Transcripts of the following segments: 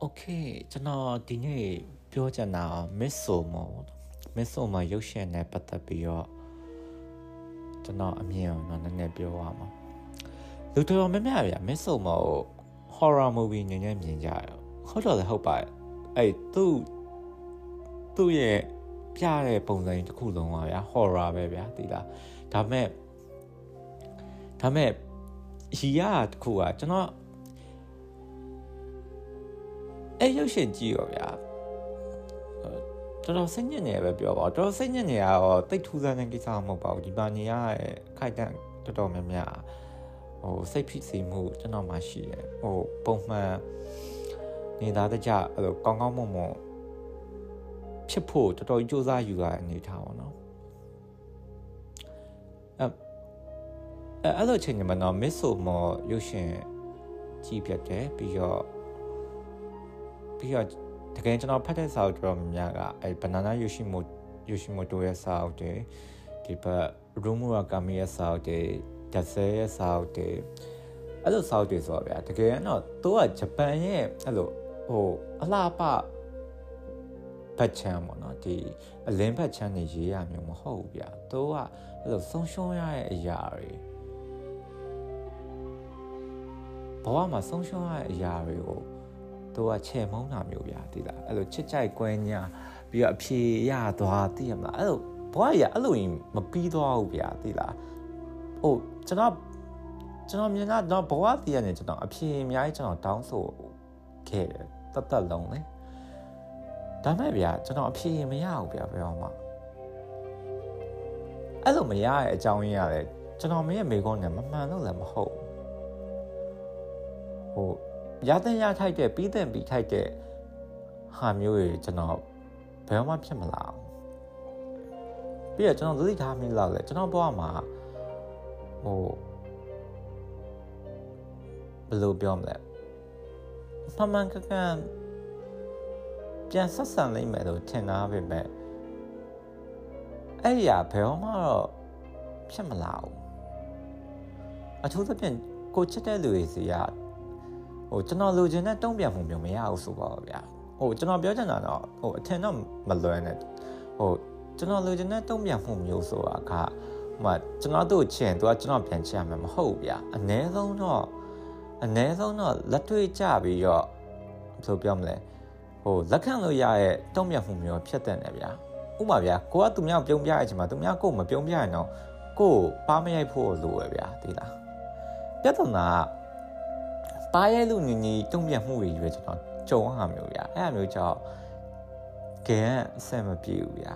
โอเคကျွန်တော်ဒီနေ့ပြောချင်တာမစ်ဆိုမောမစ်ဆိုမရုပ်ရှင်နဲ့ပတ်သက်ပြီးတော့ကျွန်တော်အမြင်အောင်တော့နည်းနည်းပြောရမှာလူတော်များများဗျာမစ်ဆိုမော horror movie ညဉ့်ညဉ့်မြင်ကြရဟုတ်တော့လည်းဟုတ်ပါအဲ့သူ့သူ့ရဲ့ပြတဲ့ပုံစံတစ်ခုလုံးပါဗျာ horror ပဲဗျာဒီလားဒါမဲ့ဒါမဲ့ရီရတစ်ခုကကျွန်တော် အဲ့ရုပ်ရှင်ကြည့်ရောဗျာတော်တော်စိတ်ညစ်နေပဲပြောပါတော်တော်စိတ်ညစ်နေရတော့တိတ်ထူးဆန်းတဲ့ကိစ္စမဟုတ်ပါဘူးဒီပါနေရရဲ့ခိုက်တန့်တော်တော်များများဟိုစိတ်ဖိစီးမှုကျွန်တော်မှရှိတယ်ဟိုပုံမှန်နေသားတကြအဲ့လိုကောင်းကောင်းမွန်မွန်ဖြစ်ဖို့တော်တော်ကြိုးစားယူရတဲ့အနေထားပါတော့အဲအဲ့လိုချိန်မှာတော့ miss ဆိုမရုပ်ရှင်ကြည့်ပြတယ်ပြီးတော့ ပြီးတော့တကယ်ကျွန်တော်ဖတ်တဲ့စာအုပ်တော်များကအဲ banana yoshimo yoshimoto ရဲ့စာအုပ်တွေဒီဘက် rumuragami ရဲ့စာအုပ်တွေ dase ရဲ့စာအုပ်တွေအဲ့လိုစာအုပ်တွေဆိုတော့ဗျာတကယ်တော့သူကဂျပန်ရဲ့အဲ့လိုဟိုအလားပဘတ်ချမ်းပေါ့နော်ဒီအလင်းဘတ်ချမ်းနေရေးရမျိုးမဟုတ်ဘူးဗျာသူကအဲ့လိုဆုံးရှုံးရတဲ့အရာတွေဘဝမှာဆုံးရှုံးရတဲ့အရာတွေကို သူကချေမုန်းတာမျိုးဗျာတိလားအဲ့လိုချစ်ကြိုက်ကွဲညာပြီးတော့အဖြေရသွားသိရမလားအဲ့လိုဘဝကြီးအဲ့လိုရင်မပြီးသွားဘူးဗျာတိလားဟိုကျွန်တော်ကျွန်တော်မြင်တာတော့ဘဝတည်ရနေကျွန်တော်အဖြေအများကြီးကျွန်တော်တောင်းဆိုခဲ့တယ်တတ်တတ်လုံးလေဒါမဲ့ဗျာကျွန်တော်အဖြေမရဘူးဗျာဘယ်အောင်မှအဲ့လိုမရတဲ့အကြောင်းရင်းရတယ်ကျွန်တော်မင်းရဲ့မိကုန်းနဲ့မမှန်လို့လည်းမဟုတ်ဟို ရတဲ့ရထိုက်တဲ့ပြီးတဲ့ပြီးထိုက်တဲ့ဟာမျိုးတွေကျွန်တော်ဘယ်မှဖြစ်မလာဘူးပြီးတော့ကျွန်တော်သတိထားမိလောက်လဲကျွန်တော်ဘဝမှာဟိုဘယ်လိုပြောမလဲမှန်မှန်ကန်ကန်ပြန်ဆက်ဆံနိုင်မယ်လို့ထင်တာပဲပဲအဲ့ဒီကဘယ်မှတော့ဖြစ်မလာဘူးအထူးသဖြင့်ကိုချစ်တဲ့လူတွေစီက ဟိုကျွန်တော်လိုချင်တဲ့တုံ့ပြန်မှုမျိုးမရဘူးဆိုပါတော့ဗျာဟိုကျွန်တော်ပြောချင်တာတော့ဟိုအထင်တော့မလွယ်နဲ့ဟိုကျွန်တော်လိုချင်တဲ့တုံ့ပြန်မှုမျိုးဆိုတာကဟိုမှာကျွန်တော်တို့ချင်သူကကျွန်တော်ပြန်ချင်ရမှာမဟုတ်ဗျာအ ਨੇ ဆုံးတော့အ ਨੇ ဆုံးတော့လက်တွေ့ကြပြီးတော့ဘယ်လိုပြောမလဲဟိုလက်ခံလို့ရရဲ့တုံ့ပြန်မှုမျိုးဖြစ်တဲ့နယ်ဗျာဥပမာဗျာကိုကသူများပြုံးပြရချင်မှာသူများကိုမပြုံးပြရင်တော့ကိုပါမရိုက်ဖို့လိုရဗျာဒီလားပြဿနာက ပါရဲလူညီညီတုံ့ပြန်မှုတွေရွေးကျွန်တော်ကြုံရမျိုးဗျာအဲ့အမျိုးကြောင့်ကဲအဆင်မပြေဘူးဗျာ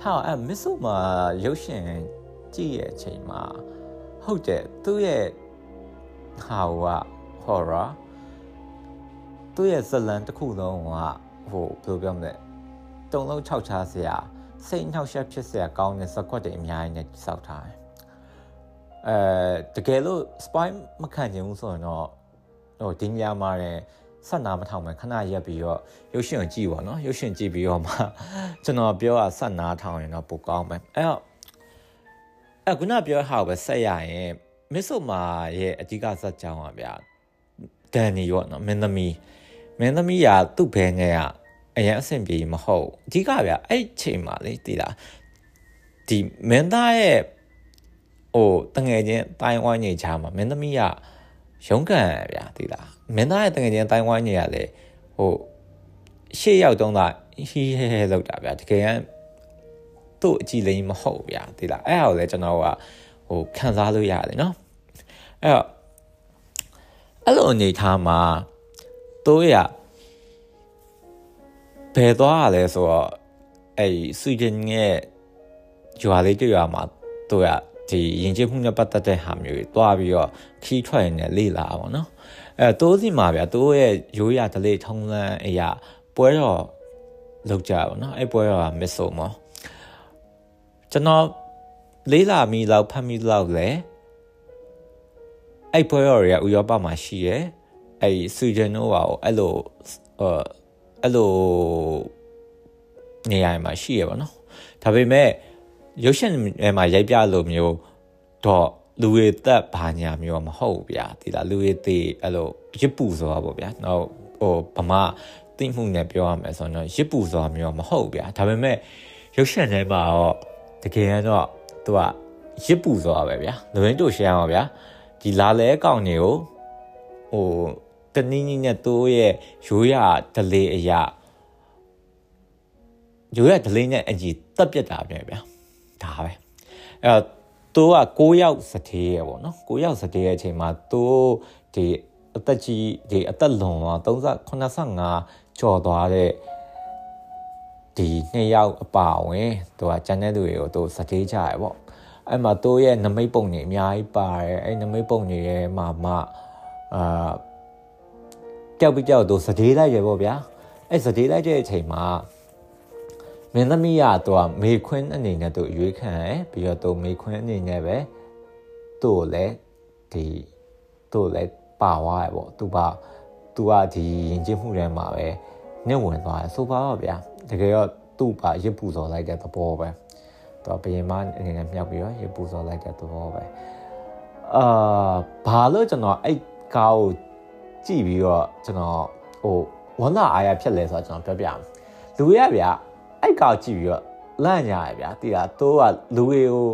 ထားအဲ့မစ်ဆိုမှာရုပ်ရှင်ကြည့်ရဲ့အချိန်မှာဟုတ်တယ်သူ့ရဲ့ဟာက horror သူ့ရဲ့ဇလန်တစ်ခုလုံးကဟိုဘယ်လိုပြောမလဲတုံလုံးခြောက်ချစရာစိတ်နှောက်ယှက်ဖြစ်စရာကောင်းတဲ့စကွက်တွေအများကြီးနဲ့စောက်ထားတယ် အဲတကယ်လို့ spy မခံချင်ဘူးဆိုရင်တော့ဟိုဒီညမှာတဲ့ဆက်နာမထောင်မယ်ခဏရက်ပြီးတော့ရုပ်ရှင်ကိုကြည့်ပါနော်ရုပ်ရှင်ကြည့်ပြီးတော့မှကျွန်တော်ပြောတာဆက်နာထောင်ရင်တော့ပိုကောင်းမယ်အဲ့တော့အဲ့ခုနပြောဟာပဲဆက်ရရင်မစ်ဆိုမာရဲ့အဓိကဇက်ကြောင်းပါဗျာဒန်နီရောနော်မင်းသမီးမင်းသမီးကသူ့ဘဲငယ်ကအရင်အဆင်ပြေမဟုတ်အဓိကဗျာအဲ့ချိန်မှာလေတည်လားဒီမင်းသားရဲ့ ဟိုတငယ်ချင်းတိုင်းဝိုင်းနေချာမှာမင်းသမီးကရုံးကန်ဗျာသိလားမင်းသားရဲ့တငယ်ချင်းတိုင်းဝိုင်းနေရလေဟိုရှေ့ရောက်တော့ဟီးဟဲဟဲလောက်တာဗျာတကယ်ကသူ့အကြည့်လိမ့်မဟုတ်ဗျာသိလားအဲ့ဒါကိုလည်းကျွန်တော်ကဟိုခံစားလို့ရတယ်နော်အဲ့တော့အဲ့လိုအနေထားမှာတို့ရဘယ်သွားရလဲဆိုတော့အဲ့ဆွီဒင်ရဲ့ရွာလေးတွေ့ရမှာတို့ရ ဒီယဉ်ကျေးမှုနဲ့ပတ်သက်တဲ့ဟာမျိုးတွေတွားပြီးတော့ခီးထွက်နေလေ့လာပါတော့အဲတိုးစီမှာဗျာတိုးရဲ့ရိုးရဒလေးထုံးလန်းအရာပွဲတော်လောက်ကြပါတော့အဲပွဲတော်ကမစ်ဆိုမောကျွန်တော်လေးလာမီလောက်ဖတ်မီလောက်လဲအဲ့ပွဲတော်တွေကဥရောပမှာရှိရဲအဲ့ဆွီဒင်တို့ကအဲ့လိုအဲ့လိုနေရာမှာရှိရပါတော့ဒါပေမဲ့ ရုပ်ရှင်ထဲမှာရိုက်ပြလို့မျိုးတော့လူတွေတက်ဘာညာမျိုးမဟုတ်ဗျာဒီလားလူတွေတေးအဲ့လိုရစ်ပူဆိုတာပေါ့ဗျာနောက်ဟိုဗမာသိမှုနဲ့ပြောရမယ်ဆိုတော့ရစ်ပူဆိုတာမျိုးမဟုတ်ဗျာဒါပေမဲ့ရုပ်ရှင်ထဲမှာတော့တကယ်တော့သူကရစ်ပူဆိုတာပဲဗျာလူရင်းတို့ရှင်းအောင်ဗျာဒီလာလဲအကောင့်တွေကိုဟိုတနည်းနည်းနဲ့သူ့ရဲ့ရိုးရဒလေအရာရိုးရဒလေနဲ့အကြီးတက်ပြတ်တာပဲဗျာ ဒါပဲအဲ့တော့သူက6ယောက်စတေးရပေါ့နော်6ယောက်စတေးရဲ့အချိန်မှာသူဒီအသက်ကြီးဒီအသက်လွန်တော့35ကျော်သွားတဲ့ဒီနှစ်ယောက်အပါဝင်သူကကျန်တဲ့သူတွေကိုသူစတေးကြရပေါ့အဲ့မှာသူရဲ့နမိတ်ပုံတွေအများကြီးပါတယ်အဲ့နမိတ်ပုံတွေရဲ့မှာမှအာကြောက်ပြီးကြောက်သူစတေးလိုက်ရပေါ့ဗျာအဲ့စတေးလိုက်တဲ့အချိန်မှာ မင်းသမီးကသူကမေခွင်းအနေနဲ့သူရွေးခံရပြီးတော့သူမေခွင်းအနေနဲ့ပဲသူ့ကိုလည်းဒီသူ့ကိုလည်းပါသွားရပေါ့သူပါသူကဒီရင်ကျင်းမှုထဲမှာပဲနှင့်ဝင်သွားတယ်ဆိုပါတော့ဗျာတကယ်တော့သူ့ပါရစ်ပူစော်လိုက်တဲ့သဘောပဲသူကဘယင်မအနေနဲ့မြောက်ပြီးတော့ရစ်ပူစော်လိုက်တဲ့သဘောပဲအာဘာလို့ကျွန်တော်အဲ့ကားကိုကြည့်ပြီးတော့ကျွန်တော်ဟိုဝမ်းသာအားရဖြစ်လဲဆိုတော့ကျွန်တော်ပြောပြမယ်လူရဗျာ အဲ့ကောင်ကြည့်ပြီးတော့လန့်ကြရဗျာတီးတာတိုးကလူတွေကို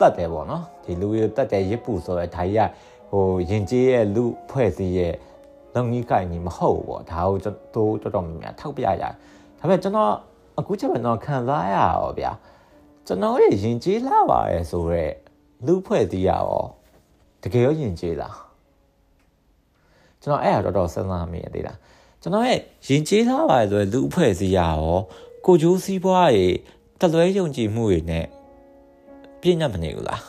တတ်တယ်ပေါ့နော်ဒီလူတွေကိုတတ်တယ်ရစ်ပူဆိုရဲဒါကြီးကဟိုရင်ကျေးရဲ့လူဖွဲ့စည်းရဲ့လုံကြီးကိုင်ကြီးမဟုတ်ဘူးပေါ့ဒါကိုတိုးတော်တော်များများထောက်ပြရတယ်ဒါပေမဲ့ကျွန်တော်အခုချက်ပဲတော့ခံစားရရောဗျာကျွန်တော်ရဲ့ရင်ကျေးလာပါရဲ့ဆိုတော့လူဖွဲ့စည်းရရောတကယ်ရောရင်ကျေးလားကျွန်တော်အဲ့ဒါတော်တော်စဉ်းစားမိရသေးတာကျွန်တော်ရဲ့ရင်ကျေးလာပါဆိုလူအဖွဲ့စည်းရရော ကိုကျိုးစည်းပွားရေတလွဲယုံကြည်မှုတွေနဲ့ပြည့်ညတ်မနေဘူးလား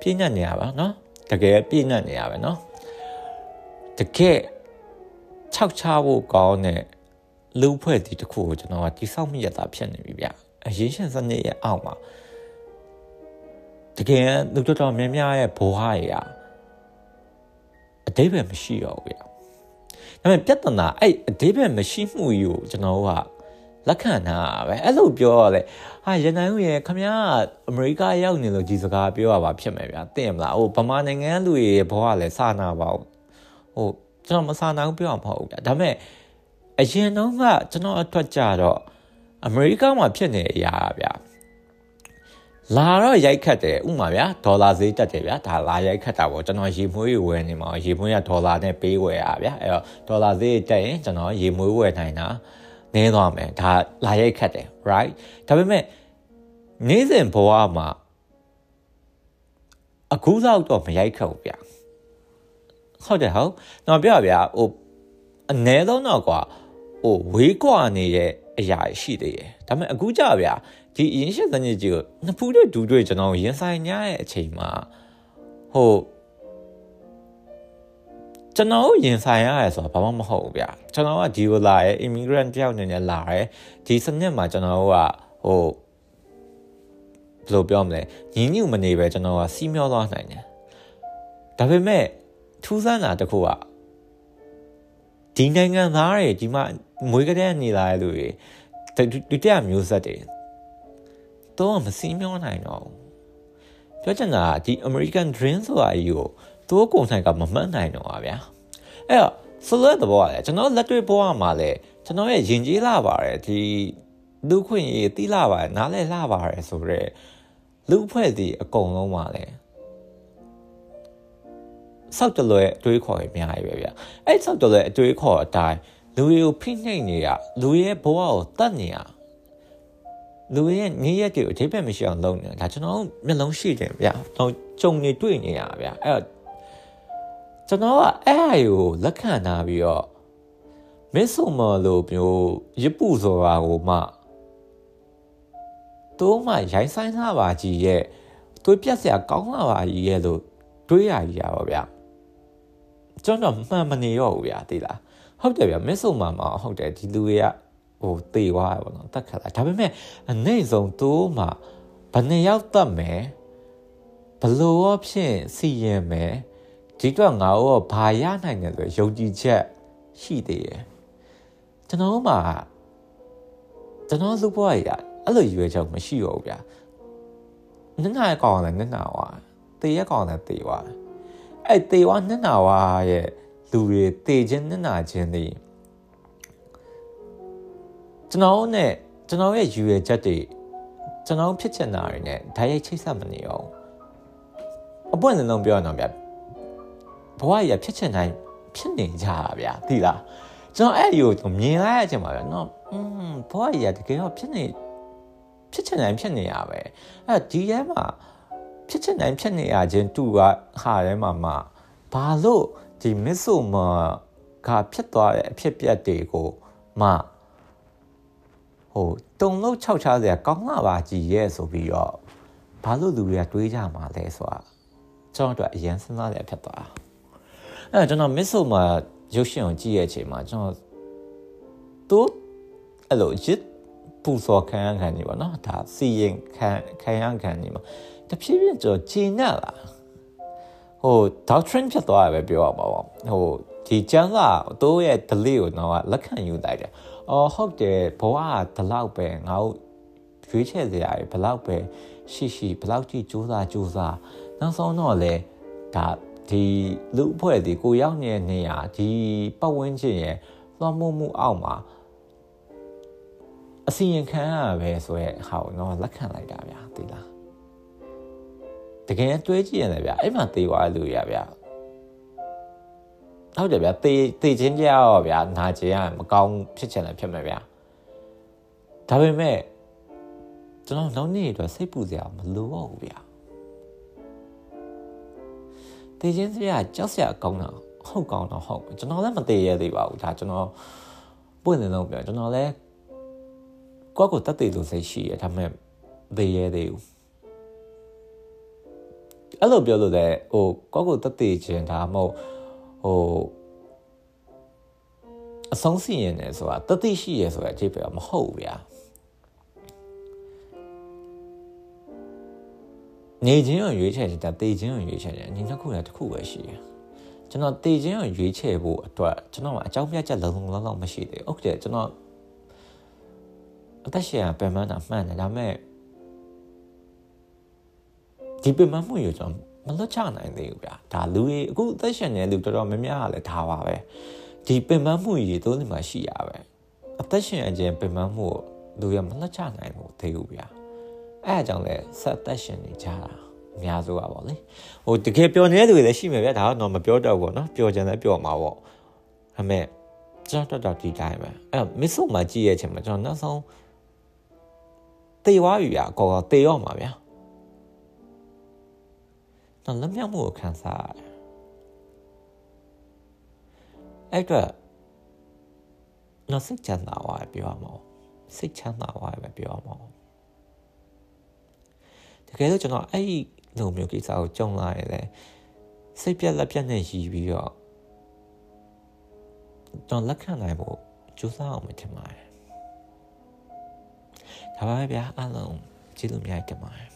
ပြည့်ညတ်နေရပါနော်တကယ်ပြည့်ညတ်နေရပါနော်တကယ်ခြောက်ချဖို့ကောင်းတဲ့လူဖွဲ့တီတစ်ခုကိုကျွန်တော်ကတိဆောက်မိရတာဖြစ်နေပြီဗျအရေးရှင်စနစ်ရဲ့အောက်မှာတကယ်လူတော်တော်များများရဲ့ဘဝတွေကအတိပ္ပယ်မရှိတော့ဘူးဗျဒါပေမဲ့ပြဿနာအဲ့အတိပ္ပယ်မရှိမှုကြီးကိုကျွန်တော်က လက်ခံတာပဲအဲ့လိုပြောရလေဟာရန်နိုင်ဦးရဲ့ခမရအမေရိကရောက်နေလို့ဒီစကားပြောရပါဖြစ်မယ်ဗျာသိရမလားဟိုဗမာနိုင်ငံလူတွေဘဝလည်းစာနာပါဘူးဟိုကျွန်တော်မစာနာဘူးပြောရမှာမဟုတ်ဘူးဗျာဒါပေမဲ့အရင်တော့ကကျွန်တော်အတွက်ကြတော့အမေရိကမှာဖြစ်နေအရာဗျာလာတော့ရိုက်ခတ်တယ်ဥမာဗျာဒေါ်လာဈေးတက်တယ်ဗျာဒါလာရိုက်ခတ်တာပေါ့ကျွန်တော်ရေမွေးဝယ်နေမှာရေမွေးကဒေါ်လာနဲ့ပေးဝယ်ရဗျာအဲ့တော့ဒေါ်လာဈေးတက်ရင်ကျွန်တော်ရေမွေးဝယ်နိုင်တာ နည်းသွားမယ်ဒါလာရိုက်ခတ်တယ် right ဒါပေမဲ့နေ့စဉ်ဘဝမှာအခုလောက်တော့မရိုက်ခတ်ဘူးဗျဟုတ်တယ်ဟုတ်တော့ပြောဗျာဟိုအနည်းဆုံးတော့ကွာဟိုဝေးကွာနေတဲ့အရာရှိသေးတယ်ဒါပေမဲ့အခုကြဗျာဒီအရင်ရှင်းစနစ်ကြီးကိုနှစ်ဖူးတွေဒူးတွေကျွန်တော်ရင်ဆိုင်ညတဲ့အချိန်မှာဟို ကျွန်တော်ရင်ဆိုင်ရရဲဆိုတာဘာမှမဟုတ်ဘူးဗျကျွန်တော်ကဒီကိုလာရဲ immigrant တယောက်အနေနဲ့လာရဲဒီစနစ်မှာကျွန်တော်ကဟိုဘယ်လိုပြောမလဲညီညွတ်မနေပဲကျွန်တော်ကစီးမျောသွားနိုင်တယ်ဒါပေမဲ့ထူးဆန်းတာတစ်ခုကဒီနိုင်ငံသားတွေဒီမှာမွေးကတဲ့နေလာတဲ့လူတွေဒုတိယမျိုးဆက်တွေတော့မစီးမျောနိုင်တော့ဘူးပြောချင်တာဒီ American Dream ဆိုတာကြီးကို သူ့ကိုယ်နိုင်ကမမှတ်နိုင်တော့ပါဗျာအဲ့တော့ဆိုလိုတဲ့ဘောကလည်းကျွန်တော်လက်တွေ့ဘဝမှာလည်းကျွန်တော်ရဲ့ယဉ်ကျေးလာပါတယ်ဒီလူခွင့်ရေးတိလာပါတယ်နားလဲလာပါတယ်ဆိုတော့လူအဖွဲ့စီအကုန်လုံးပါလေဆောက်တလွဲအတွေးခေါ်ရအများကြီးပဲဗျအဲ့ဆောက်တလွဲအတွေးခေါ်အတိုင်းလူတွေကိုဖိနှိပ်နေရလူရဲ့ဘဝကိုတတ်နေရလူရဲ့နေရက်တွေကိုအထိပ္ပယ်မရှိအောင်လုပ်နေတာဒါကျွန်တော်မျက်လုံးရှိတယ်ဗျတော့ကြုံနေတွေ့နေရဗျအဲ့တော့ ကျွန်တော်ကအဲ့အရာကိုလက်ခံထားပြီးတော့မစ်ဆုံမလို့မျိုးရစ်ပူဆိုတာကိုမှတိုးမှရိုင်းဆိုင်လာပါကြီးရဲ့တွေးပြက်စရာကောင်းလာပါကြီးရဲ့လို့တွေးရကြီးရပါဗျကျွန်တော်မှန်မနေရောဘူးဗျာသိလားဟုတ်တယ်ဗျမစ်ဆုံမမှာဟုတ်တယ်ဒီလူတွေကဟိုတေသွားရပါတော့တတ်ခတ်လာဒါပေမဲ့အနေဆုံးတိုးမှဘယ်နှယောက်တတ်မယ်ဘလို့ရောဖြင့်စီရင်မယ် ဒီတော့ငါတို့ကဘာရနိုင်တယ်ဆိုယုံကြည်ချက်ရှိသေးတယ်ကျွန်တော်မှကျွန်တော်လူဘွားရအဲ့လိုရွေးချက်မရှိတော့ဘူးဗျာနင်းနာကောင်လည်းနင်းနာဝါတေးရကောင်လည်းတေးဝါအဲ့တေးဝါနင်းနာဝါရဲ့လူတွေတည်ခြင်းနဲ့နာခြင်းတွေကျွန်တော်နဲ့ကျွန်တော်ရဲ့ယူရချက်တွေကျွန်တော်ဖြစ်ချင်တာတွေနဲ့ဓာတ်ရိုက်ချိတ်ဆက်မနေအောင်အပွင့်လုံးပြောရအောင်ဗျာ ဘဝကြီးဖြစ်ချင်တိုင်းဖြစ်နေကြတာဗျာသိလားကျွန်တော်အဲ့ဒီကိုမြင်လိုက်ရခြင်းပါဗျာနော်อืมဘဝကြီးတကယ်တော့ဖြစ်နေဖြစ်ချင်တိုင်းဖြစ်နေရပဲအဲ့ဒီရဲမှာဖြစ်ချင်တိုင်းဖြစ်နေရခြင်းတူကဟာထဲမှာမှဘာလို့ဒီမစ်ဆိုမကဖြစ်သွားတဲ့အဖြစ်ပြက်တွေကိုမှဟိုတုံလို့ခြောက်ချားစရာကောင်းလာပါကြည်ရဲ့ဆိုပြီးတော့ဘာလို့လူတွေကတွေးကြမှာလဲဆိုတာကျွန်တော်တို့အရင်စဉ်းစားရဖြစ်သွား အဲ့တော့ကျွန်တော်မစ်ဆိုမရုပ်ရှင်ကိုကြည့်ရဲ့အချိန်မှာကျွန်တော်သူအဲ့လိုရစ်ပူစော်ခံရခံနေပါတော့ဒါစီရင်ခံခံရခံနေမှာတဖြည်းဖြည်းကျွန်တော်ဂျင်းနဲ့လာဟို doctrine ဖြစ်သွားရပဲပြောရပါဘောဟိုဒီကျန်းစာတို့ရဲ့ delay ကိုတော့လက်ခံယူလိုက်တယ်အော်ဟုတ်တယ်ဘဝကဒီလောက်ပဲငါတို့ရွေးချယ်စရာဘယ်လောက်ပဲရှိရှိဘယ်လောက်ကြည့်စူးစမ်းစူးစမ်းနောက်ဆုံးတော့လေဒါ ဒီလူအဖွဲ့ဒီကိုရောက်နေတဲ့နေရာဒီပတ်ဝန်းကျင်ရဲ့လွှမ်းမိုးမှုအောက်မှာအစီရင်ခံရပဲဆိုရဲဟာတော့လက်ခံလိုက်တာဗျာသိလားတကယ်တွေးကြည့်ရတယ်ဗျာအဲ့မှာသေသွားလူရဗျာဟုတ်တယ်ဗျာသေသေချင်းကြရောဗျာနာကျင်ရမကောင်းဖြစ်ချင်တယ်ဖြစ်မယ်ဗျာဒါပေမဲ့ကျွန်တော်နောက်နေ့အတွက်စိတ်ပူစရာမလိုတော့ဘူးဗျာ သေချင်းစရာကြောက်စရာကောင်းတာဟုတ်ကောင်းတော့ဟုတ်ကျွန်တော်လည်းမသေးရသေးပါဘူးဒါကျွန်တော်ပွင့်နေတော့ပြောကျွန်တော်လည်းကိုယ့်ကိုတတ်သိလို့စိတ်ရှိရဒါပေမဲ့သေရသေးဘူးအဲ့လိုပြောလို့လည်းဟိုကိုယ့်ကိုတတ်သိခြင်းဒါမှမဟုတ်ဟိုအဆုံးစီရင်တယ်ဆိုတာတသိရှိရဆိုတာအကြည့်ပဲမဟုတ်ဘူးဗျာ နေခြင်းကိုရွေးချယ်တာတေခြင်းကိုရွေးချယ်တယ်ညီနှစ်ခုလည်းတစ်ခုပဲရှိတယ်ကျွန်တော်တေခြင်းကိုရွေးချယ်ဖို့အတွက်ကျွန်တော်အကြောင်းပြချက်လုံးလုံးလုံးမရှိသေးဘူးဟုတ်တယ်ကျွန်တော်အသက်ရှင်ပင်မတာမှန်တယ်ဒါပေမဲ့ဒီပင်မမှုရကျွန်တော်မလွတ်ချနိုင်သေးဘူးဗျာဒါလူကြီးအခုအသက်ရှင်နေတဲ့လူတော်တော်များများကလည်းဒါပါပဲဒီပင်မမှုကြီးသုံးနေမှာရှိရပဲအသက်ရှင်အခြင်းပင်မမှုကိုလူရမလွတ်ချနိုင်ဘူးသေးဘူးဗျာ အဲအကြောင်းလဲဆက်သက်ရှင်နေကြတာအများစုပါဗောလေဟိုတကယ်ပျော်နေတဲ့လူတွေလည်းရှိမယ်ဗျာဒါကတော့မပြောတော့ဘူးเนาะပျော်ကြတယ်ပျော်မှာဗောဒါပေမဲ့ကျွန်တော်တော့ဒီတိုင်းပဲအဲ့မစ်ဆိုမှကြည့်ရဲ့အချိန်မှာကျွန်တော်နောက်ဆုံးတေသွားပြီဗျာကောကောတေရောမှာဗျာတော့လက်မြောက်မှုကိုခံစားရတယ်အဲ့တော့နော်စိတ်ချမ်းသာသွားပြောရမှာစိတ်ချမ်းသာသွားပဲပြောရမှာ တကယ်လို့ကျွန်တော်အဲ့ဒီလိုမျိုးကိစ္စကိုကြုံလာရင်လည်းစိတ်ပြက်လက်ပြက်နဲ့ရည်ပြီးတော့ကျွန်တော်လက်ခံနိုင်ဖို့ကြိုးစားအောင်မထင်ပါဘူးဒါပါပဲဗျာအားလုံးကျေးဇူးများတင်ပါတယ်